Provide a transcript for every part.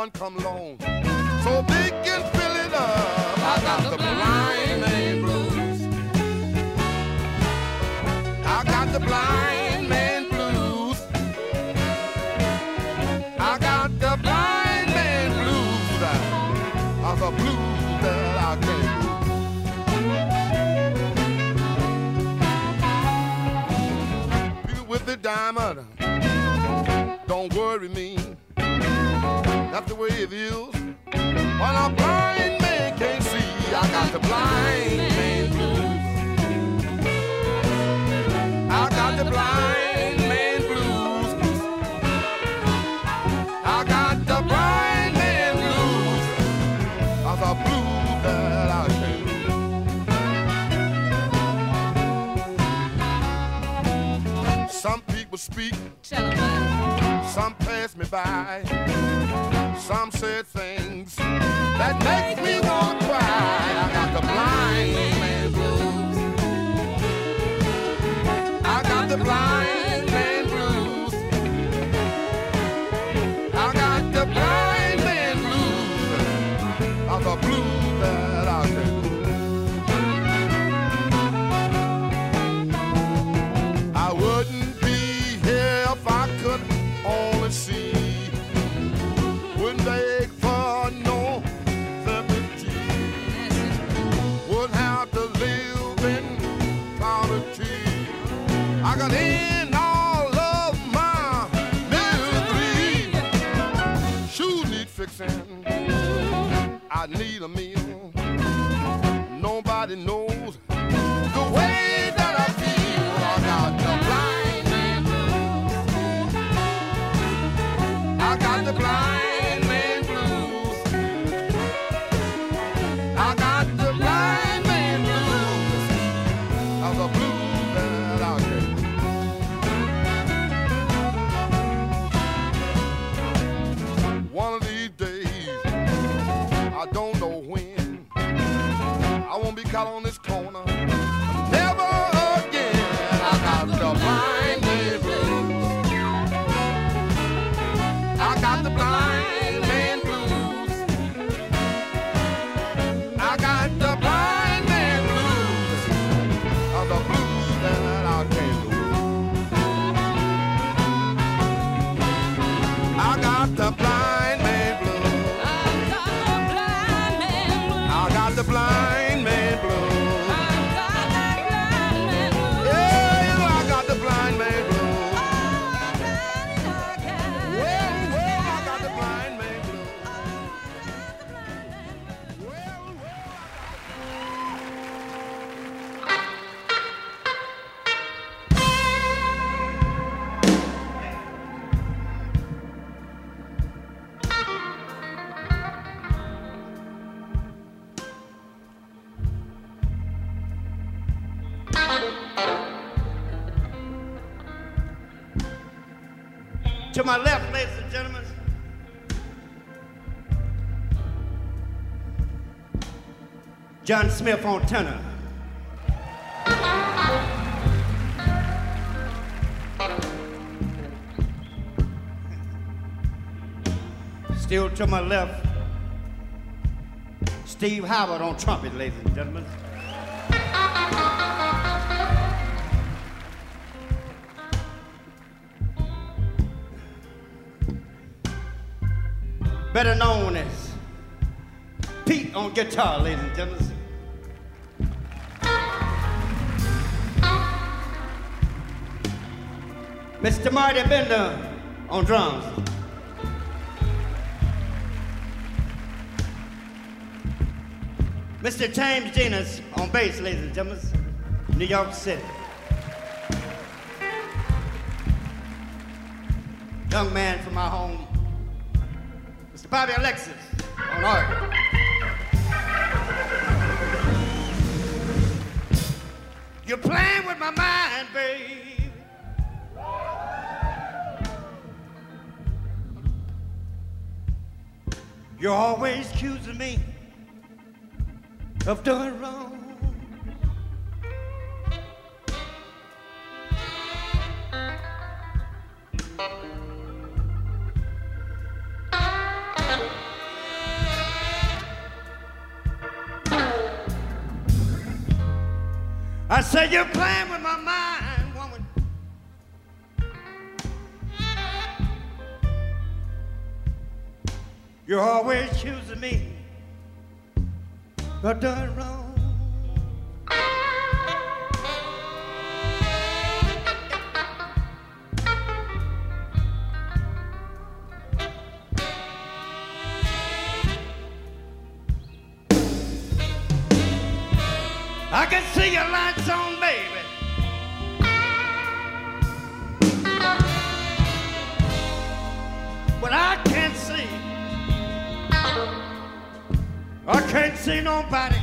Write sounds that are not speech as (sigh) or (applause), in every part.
Someone come along. So big and fill it up. I got the blind man blues. I got the blind man blues. I got the blind man blues. I the blues that I can't People with the diamond don't worry me. That's the way it is. When a blind man can't see, I got the blind man blues. I got the blind man blues. I got the blind man blues. I the blues that I can't Some people speak, some pass me by. Some said things that make me want to cry. I got the blind man blues. I got the blind my left, ladies and gentlemen, John Smith on tenor. Still to my left, Steve Howard on trumpet, ladies and gentlemen. Better known as Pete on guitar, ladies and gentlemen. Mr. Marty Bender on drums. Mr. James Genus on bass, ladies and gentlemen, New York City. young man from my home. Bobby Alexis on organ. You're playing with my mind, babe. You're always accusing me of doing wrong. I said you're playing with my mind, woman. You're always choosing me, but done wrong. See nobody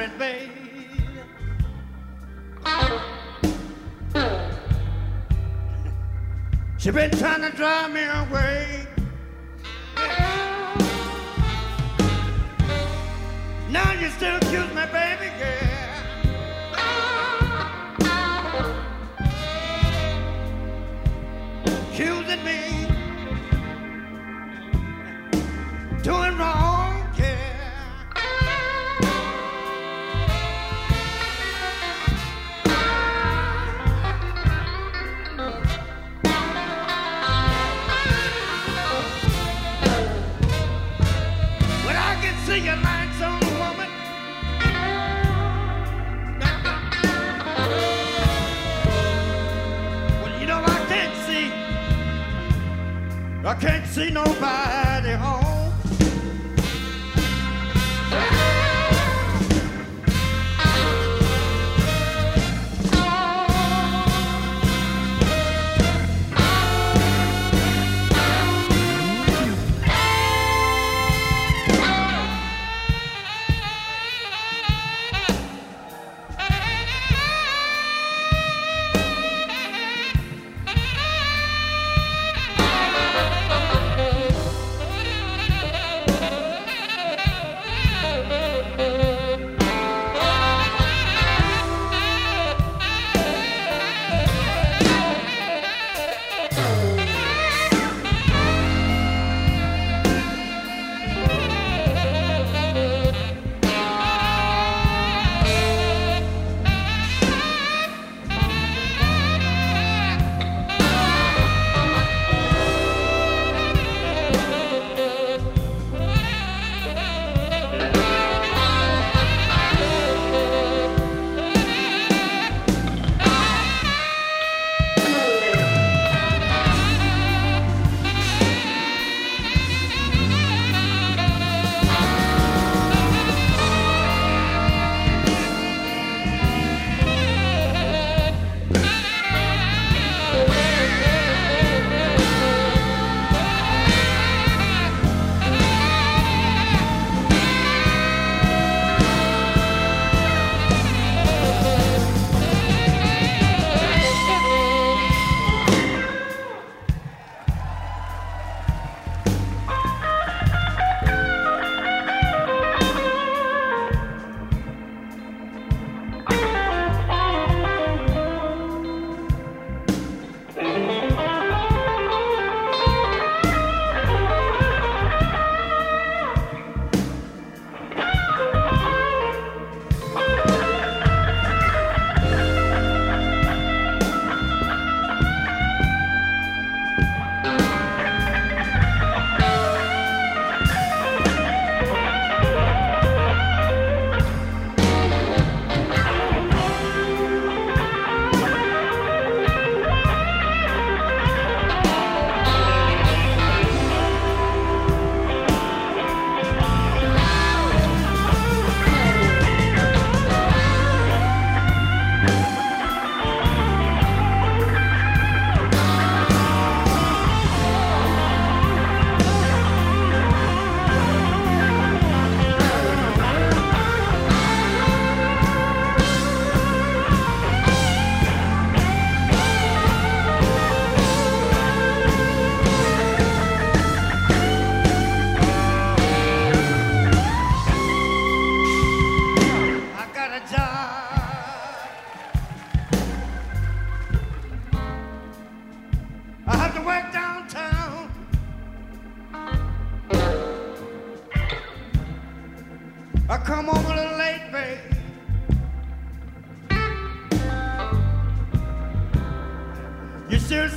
married, babe. She been trying to drive me away. Now you still accuse me, baby girl. See nobody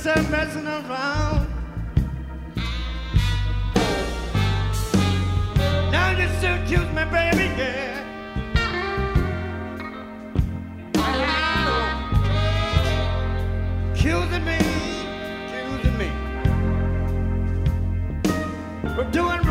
just messing around. Now you still accuse me, baby, yeah. Accusing me, accusing me. We're doing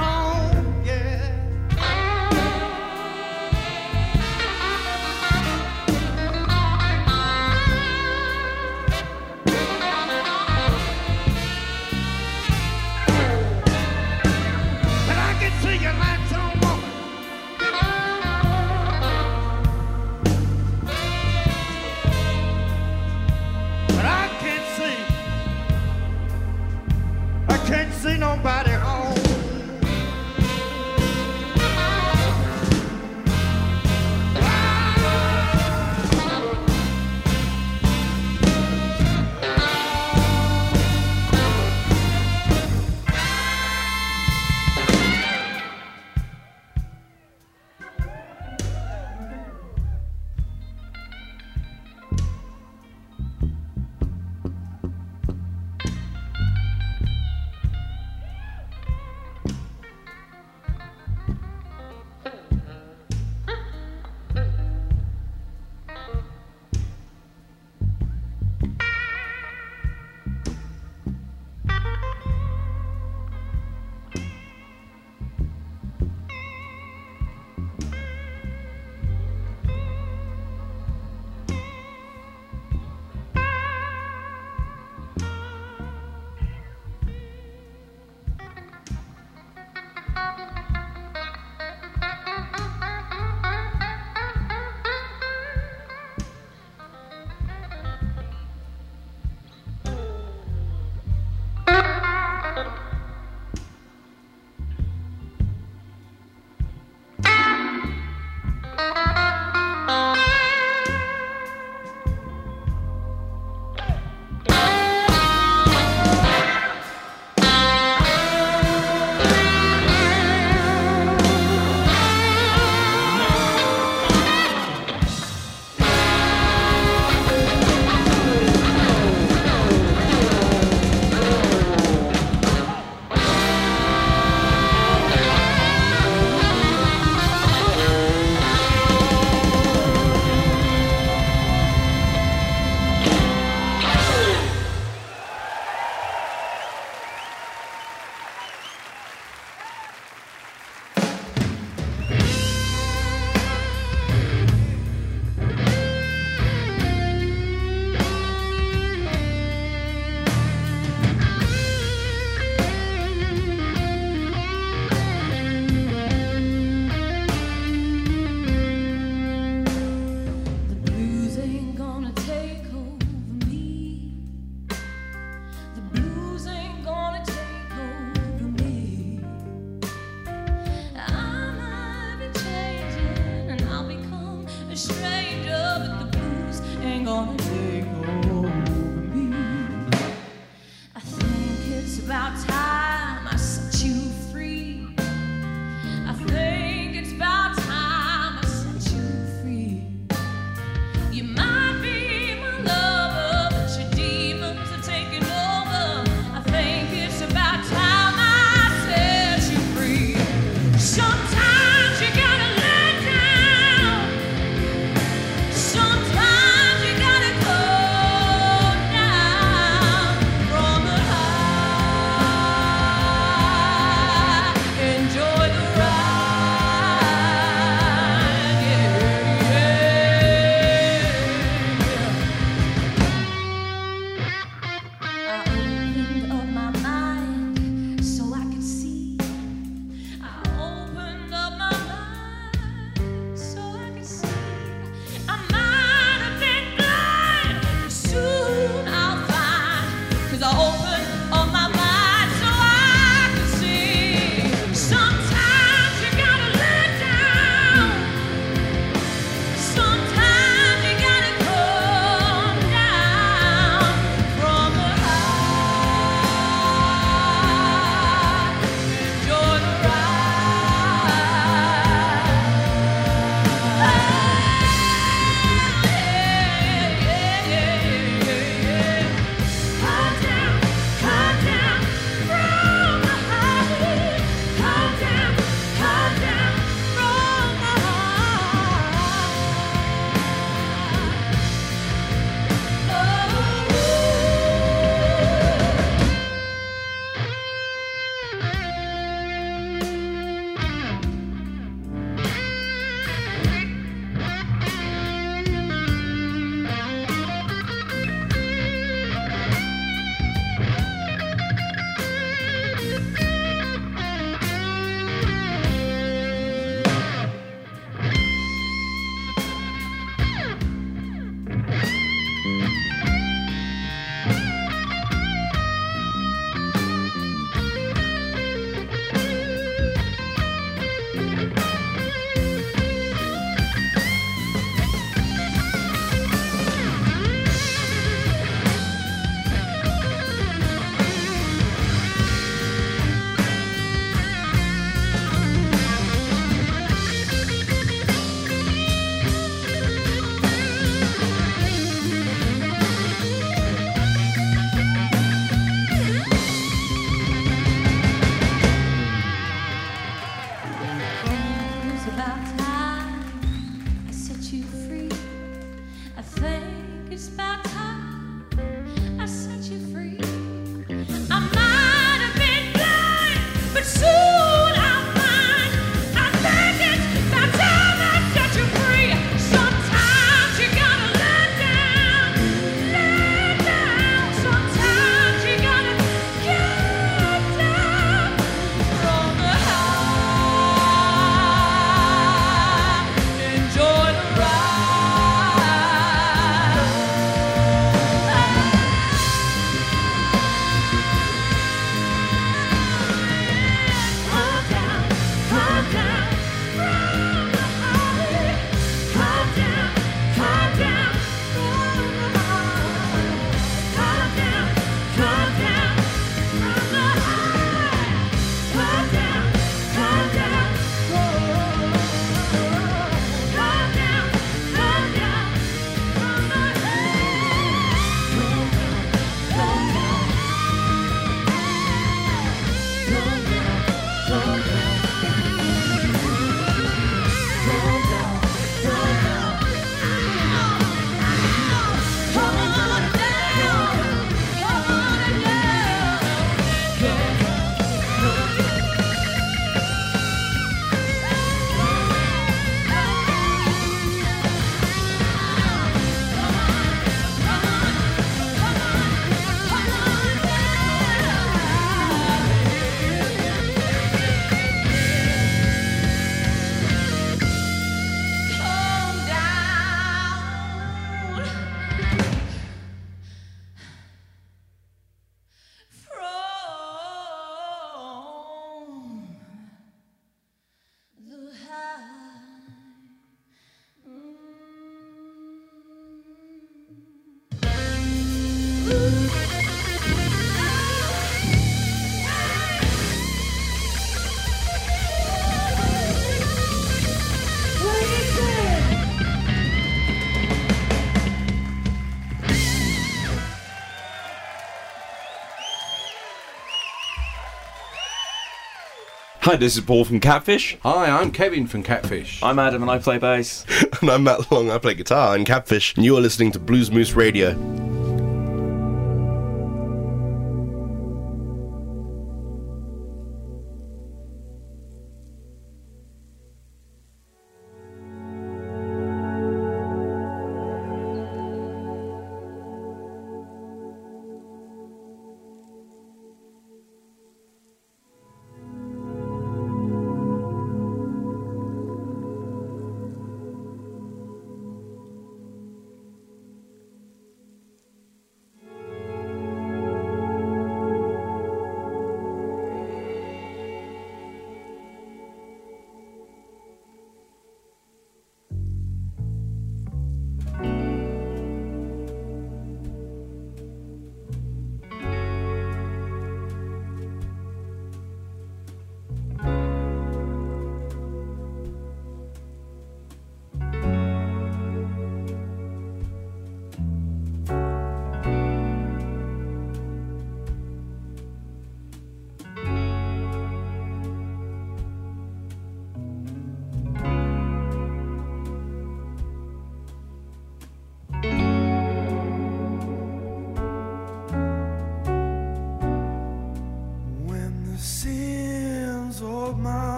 Hi, this is Paul from Catfish. Hi, I'm Kevin from Catfish. I'm Adam and I play bass. (laughs) and I'm Matt Long, I play guitar in Catfish, and you are listening to Blues Moose Radio.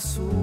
azul.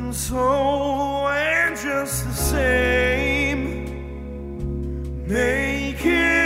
and so, and just the same. Make it.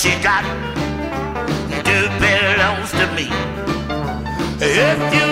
she got do belongs to me. If you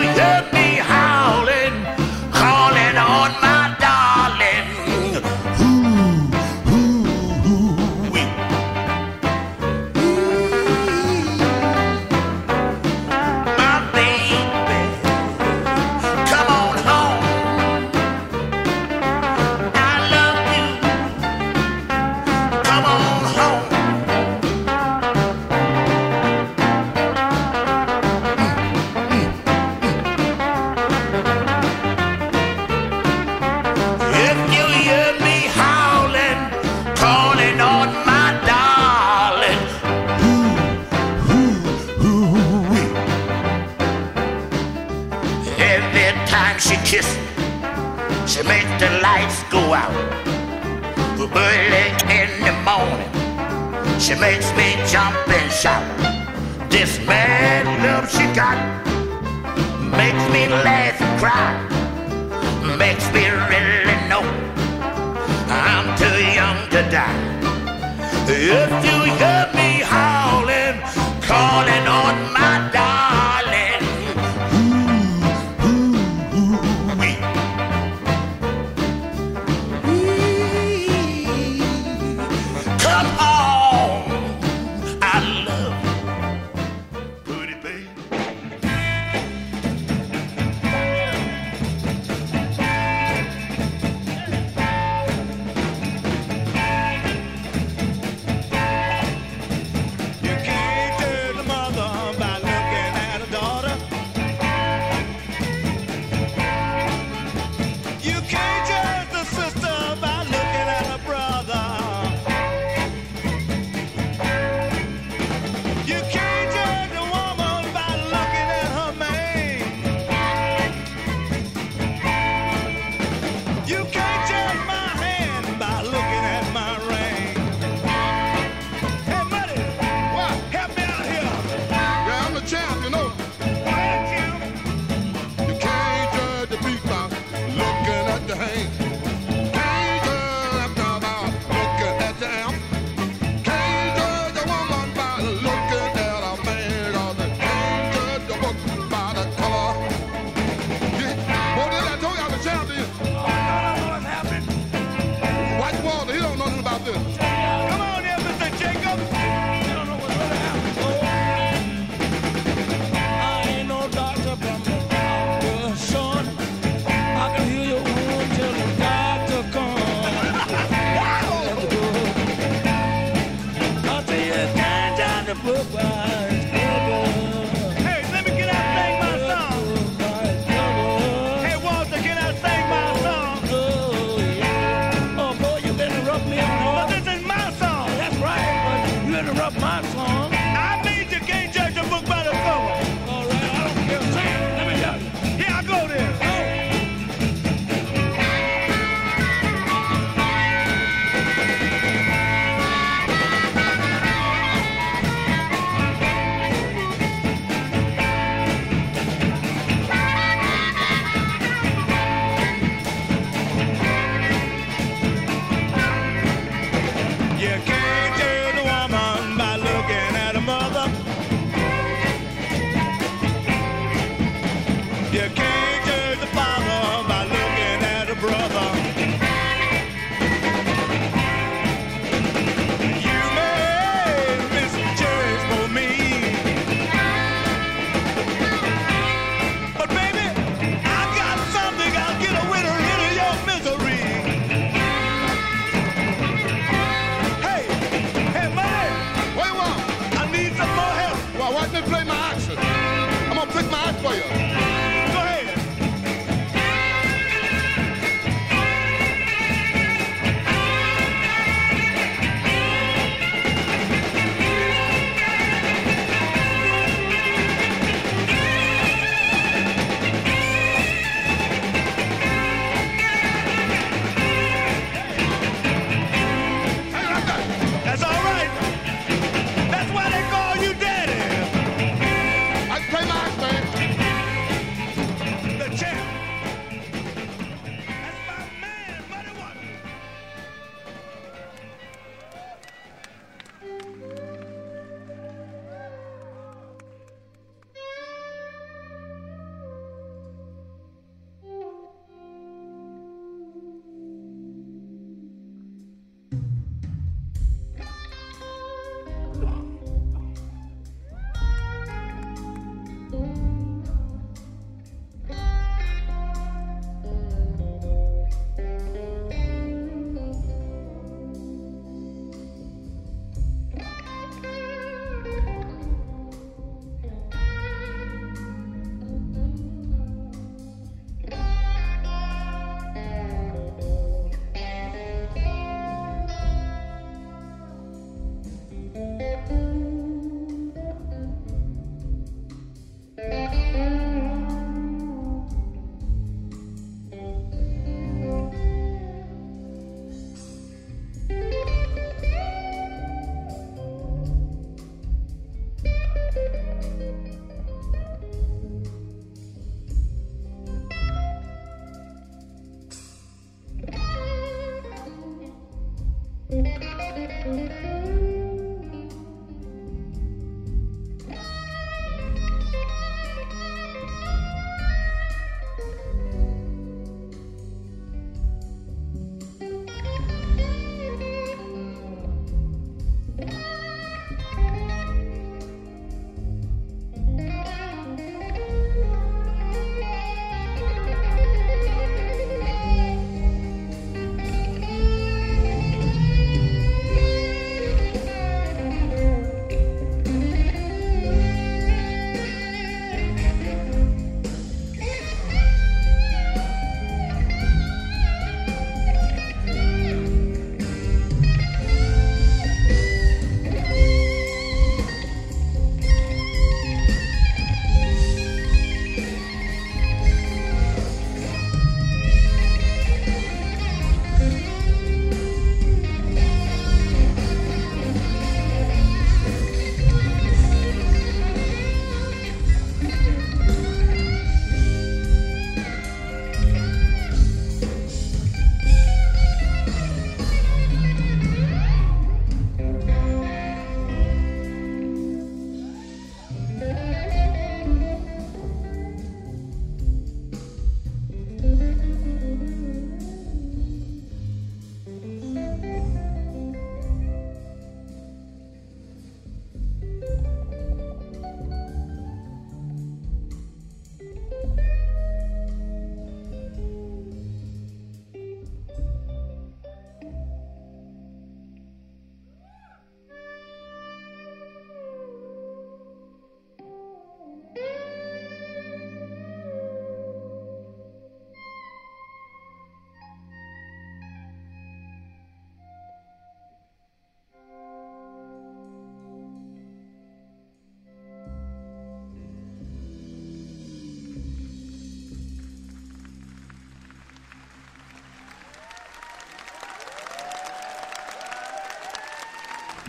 my phone.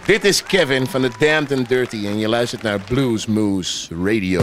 Dit is Kevin van The Damned and Dirty en je luistert naar Blues Moose Radio.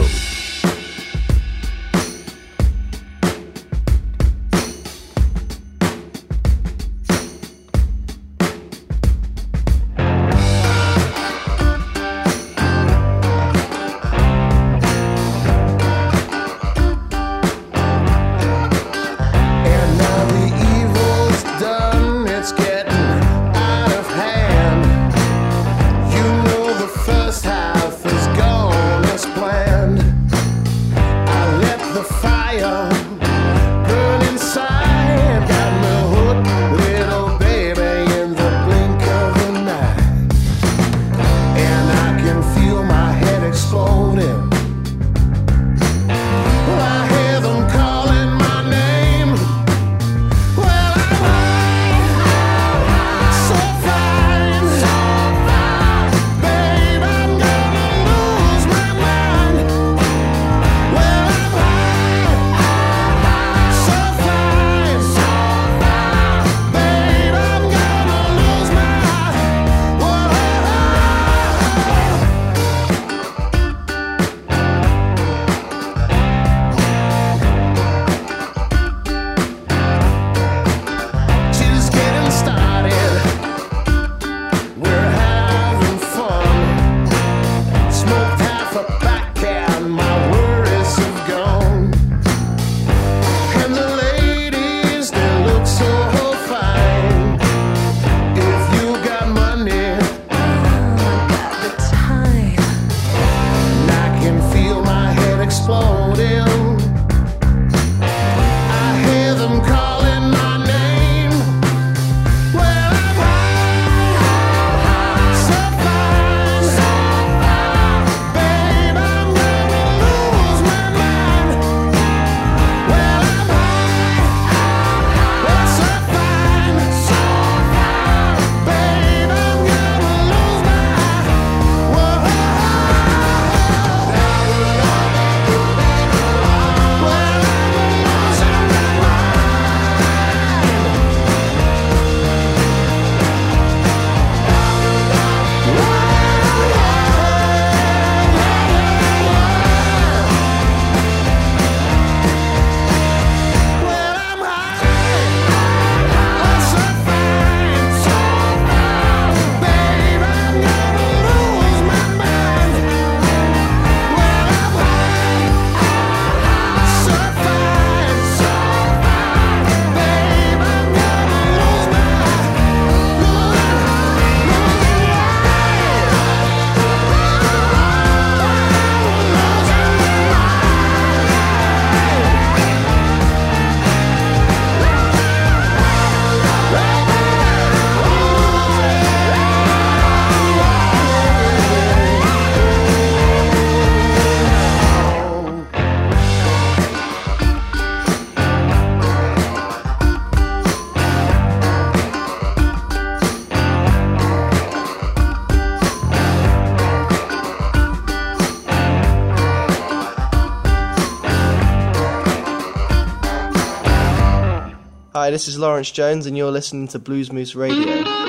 Hi, this is Laurence Jones, and you're listening to Blues Moose Radio.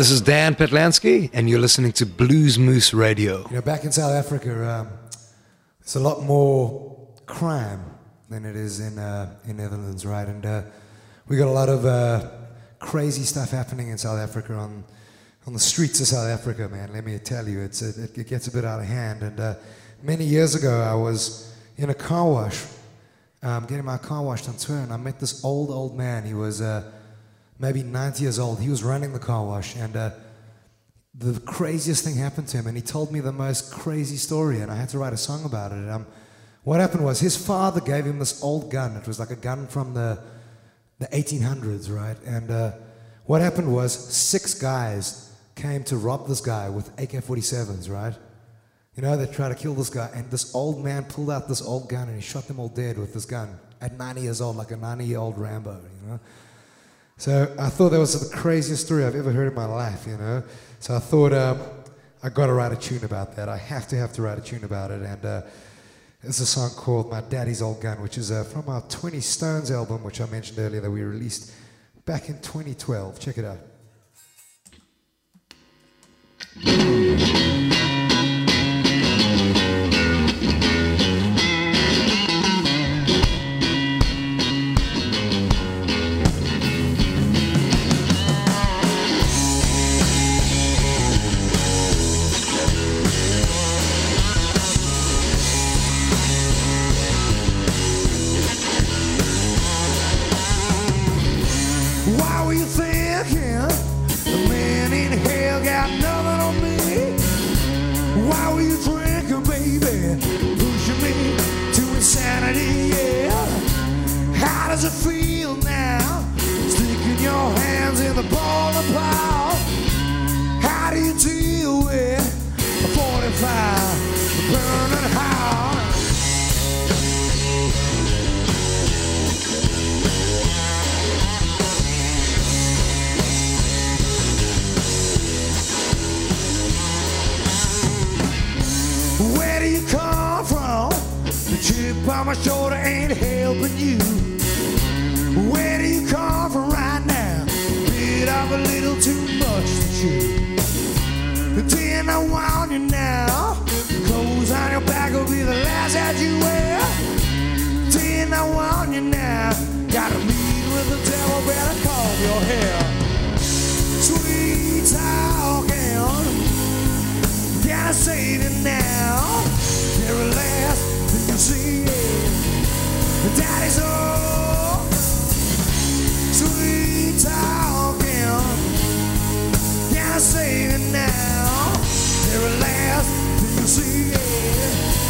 This is Dan Patlansky, and you're listening to Blues Moose Radio. You know, back in South Africa, um, it's a lot more crime than it is in uh, in Netherlands, right? And uh, we got a lot of uh, crazy stuff happening in South Africa on on the streets of South Africa, man. Let me tell you, it's it, it gets a bit out of hand. And uh, many years ago, I was in a car wash, um, getting my car washed on tour, and I met this old old man. He was uh, maybe 90 years old. He was running the car wash, and uh, the craziest thing happened to him. And he told me the most crazy story, and I had to write a song about it. Um, what happened was his father gave him this old gun. It was like a gun from the the 1800s, right? And uh, what happened was six guys came to rob this guy with AK-47s, right? You know, they tried to kill this guy, and this old man pulled out this old gun and he shot them all dead with this gun at 90 years old, like a 90-year-old Rambo, you know. So I thought that was the craziest story I've ever heard in my life, you know. So I thought um, I got to write a tune about that. I have to have to write a tune about it, and uh, it's a song called "My Daddy's Old Gun," which is uh, from our 20 Stones album, which I mentioned earlier that we released back in 2012. Check it out. Chip on my shoulder ain't helping you. Where do you come from right now? Bit of a little too much to chew. Then I want you now. Clothes on your back will be the last that you wear. Then I want you now. Gotta meet with the devil, better comb your hair. Sweet talking. Gotta save it now. Very last Daddy's old. Sweet talking. Gotta save it now. Very last thing you see